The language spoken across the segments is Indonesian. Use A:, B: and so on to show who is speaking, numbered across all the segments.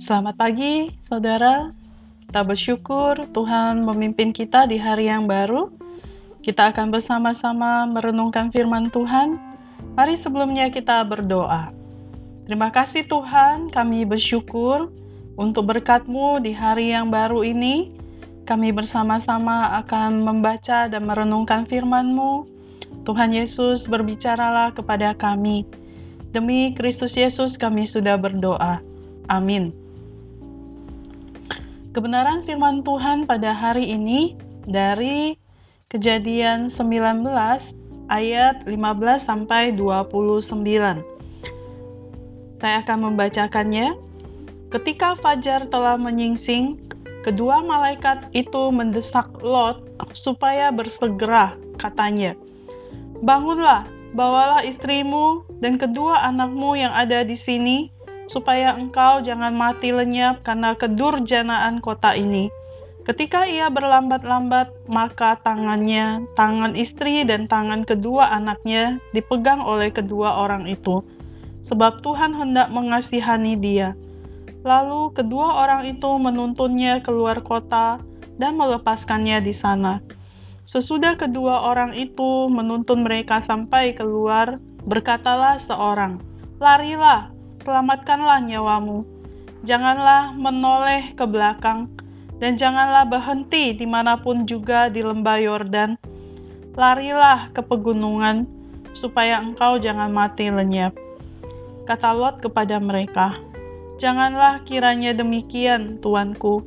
A: Selamat pagi, saudara. Kita bersyukur Tuhan memimpin kita di hari yang baru. Kita akan bersama-sama merenungkan firman Tuhan. Mari sebelumnya kita berdoa. Terima kasih Tuhan, kami bersyukur untuk berkat-Mu di hari yang baru ini. Kami bersama-sama akan membaca dan merenungkan firman-Mu. Tuhan Yesus berbicaralah kepada kami. Demi Kristus Yesus kami sudah berdoa. Amin. Kebenaran firman Tuhan pada hari ini dari Kejadian 19 ayat 15 sampai 29. Saya akan membacakannya. Ketika fajar telah menyingsing, kedua malaikat itu mendesak Lot supaya bersegera, katanya. Bangunlah, bawalah istrimu dan kedua anakmu yang ada di sini, supaya engkau jangan mati lenyap karena kedurjanaan kota ini. Ketika ia berlambat-lambat, maka tangannya, tangan istri dan tangan kedua anaknya dipegang oleh kedua orang itu, sebab Tuhan hendak mengasihani dia. Lalu kedua orang itu menuntunnya keluar kota dan melepaskannya di sana. Sesudah kedua orang itu menuntun mereka sampai keluar, berkatalah seorang, "Larilah, selamatkanlah nyawamu. Janganlah menoleh ke belakang, dan janganlah berhenti di mana pun juga di lembah Yordan. Larilah ke pegunungan, supaya engkau jangan mati lenyap." Kata Lot kepada mereka, Janganlah kiranya demikian, tuanku.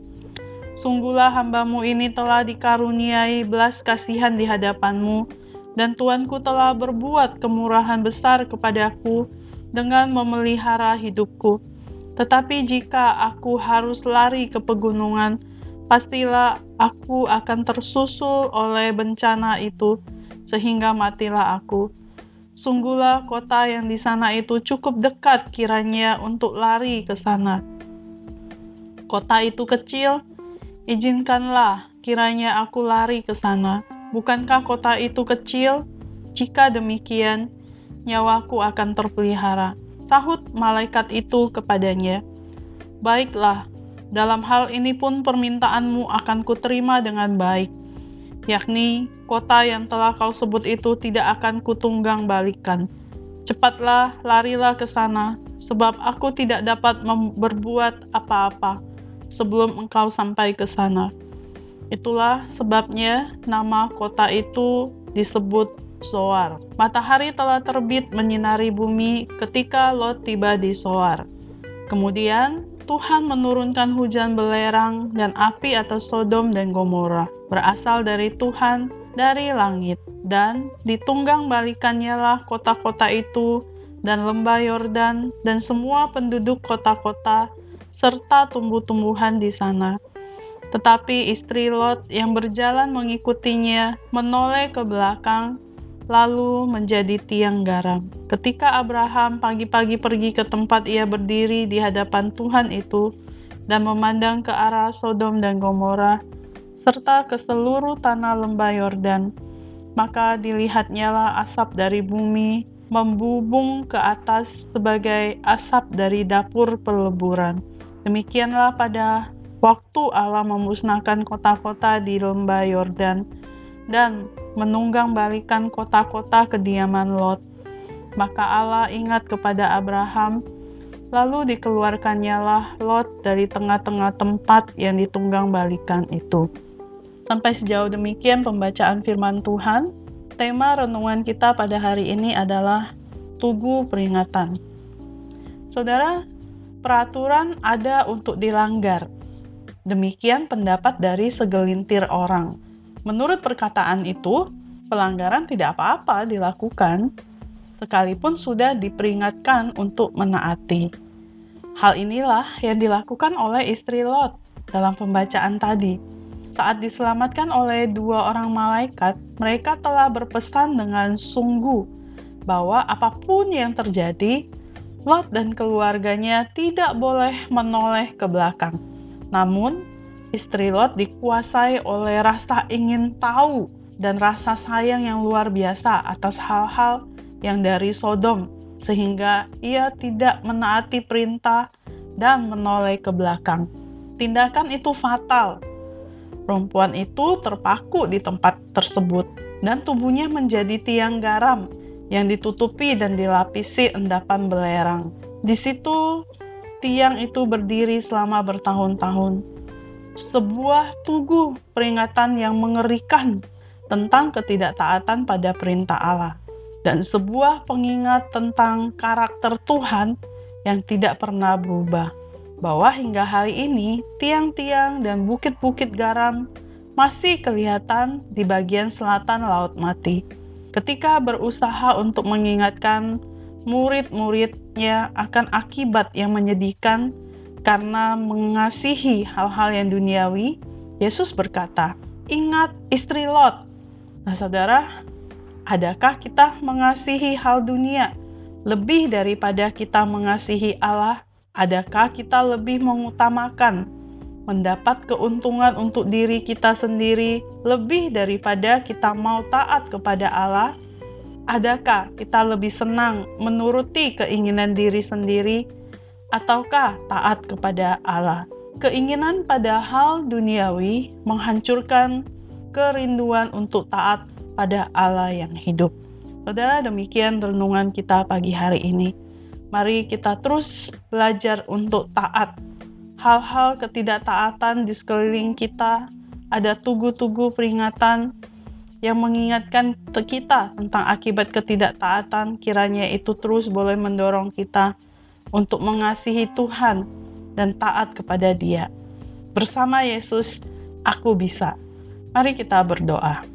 A: Sungguhlah hambamu ini telah dikaruniai belas kasihan di hadapanmu, dan tuanku telah berbuat kemurahan besar kepadaku dengan memelihara hidupku. Tetapi jika aku harus lari ke pegunungan, pastilah aku akan tersusul oleh bencana itu, sehingga matilah aku Sungguhlah kota yang di sana itu cukup dekat kiranya untuk lari ke sana. Kota itu kecil, izinkanlah kiranya aku lari ke sana. Bukankah kota itu kecil? Jika demikian, nyawaku akan terpelihara. Sahut malaikat itu kepadanya. Baiklah, dalam hal ini pun permintaanmu akan kuterima dengan baik yakni kota yang telah kau sebut itu tidak akan kutunggang balikan. Cepatlah, larilah ke sana, sebab aku tidak dapat berbuat apa-apa sebelum engkau sampai ke sana. Itulah sebabnya nama kota itu disebut Soar. Matahari telah terbit menyinari bumi ketika Lot tiba di Soar. Kemudian Tuhan menurunkan hujan belerang dan api atas Sodom dan Gomora, berasal dari Tuhan dari langit, dan ditunggang balikannya lah kota-kota itu dan lembah Yordan dan semua penduduk kota-kota serta tumbuh-tumbuhan di sana. Tetapi istri Lot yang berjalan mengikutinya menoleh ke belakang lalu menjadi tiang garam. Ketika Abraham pagi-pagi pergi ke tempat ia berdiri di hadapan Tuhan itu dan memandang ke arah Sodom dan Gomora serta ke seluruh tanah lembah Yordan, maka dilihatnyalah asap dari bumi membubung ke atas sebagai asap dari dapur peleburan. Demikianlah pada waktu Allah memusnahkan kota-kota di lembah Yordan dan menunggang balikan kota-kota kediaman Lot. Maka Allah ingat kepada Abraham, lalu dikeluarkannya lah Lot dari tengah-tengah tempat yang ditunggang balikan itu. Sampai sejauh demikian pembacaan firman Tuhan. Tema renungan kita pada hari ini adalah Tugu Peringatan. Saudara, peraturan ada untuk dilanggar. Demikian pendapat dari segelintir orang. Menurut perkataan itu, pelanggaran tidak apa-apa dilakukan, sekalipun sudah diperingatkan untuk menaati. Hal inilah yang dilakukan oleh istri Lot dalam pembacaan tadi. Saat diselamatkan oleh dua orang malaikat, mereka telah berpesan dengan sungguh bahwa apa pun yang terjadi, Lot dan keluarganya tidak boleh menoleh ke belakang. Namun, istri Lot dikuasai oleh rasa ingin tahu dan rasa sayang yang luar biasa atas hal-hal yang dari Sodom, sehingga ia tidak menaati perintah dan menoleh ke belakang. Tindakan itu fatal. Perempuan itu terpaku di tempat tersebut, dan tubuhnya menjadi tiang garam yang ditutupi dan dilapisi endapan belerang. Di situ, tiang itu berdiri selama bertahun-tahun. Sebuah tugu peringatan yang mengerikan tentang ketidaktaatan pada perintah Allah, dan sebuah pengingat tentang karakter Tuhan yang tidak pernah berubah. Bahwa hingga hari ini, tiang-tiang dan bukit-bukit garam masih kelihatan di bagian selatan Laut Mati ketika berusaha untuk mengingatkan murid-muridnya akan akibat yang menyedihkan karena mengasihi hal-hal yang duniawi, Yesus berkata, "Ingat istri Lot." Nah, saudara, adakah kita mengasihi hal dunia lebih daripada kita mengasihi Allah? Adakah kita lebih mengutamakan mendapat keuntungan untuk diri kita sendiri lebih daripada kita mau taat kepada Allah? Adakah kita lebih senang menuruti keinginan diri sendiri ataukah taat kepada Allah? Keinginan pada hal duniawi menghancurkan kerinduan untuk taat pada Allah yang hidup. Saudara, demikian renungan kita pagi hari ini. Mari kita terus belajar untuk taat hal-hal ketidaktaatan di sekeliling kita, ada tugu-tugu peringatan yang mengingatkan kita tentang akibat ketidaktaatan, kiranya itu terus boleh mendorong kita untuk mengasihi Tuhan dan taat kepada Dia. Bersama Yesus, aku bisa. Mari kita berdoa.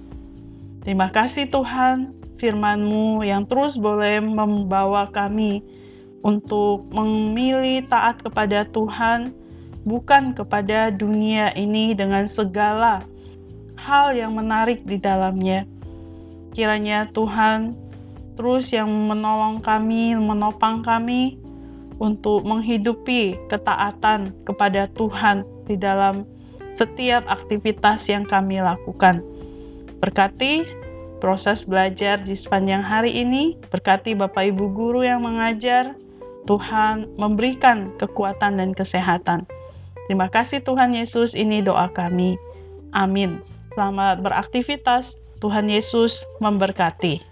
A: Terima kasih Tuhan, firman-Mu yang terus boleh membawa kami untuk memilih taat kepada Tuhan, bukan kepada dunia ini dengan segala hal yang menarik di dalamnya. Kiranya Tuhan terus yang menolong kami, menopang kami untuk menghidupi ketaatan kepada Tuhan di dalam setiap aktivitas yang kami lakukan. Berkati proses belajar di sepanjang hari ini, berkati Bapak Ibu guru yang mengajar, Tuhan memberikan kekuatan dan kesehatan. Terima kasih Tuhan Yesus, ini doa kami. Amin. Selamat beraktivitas. Tuhan Yesus memberkati.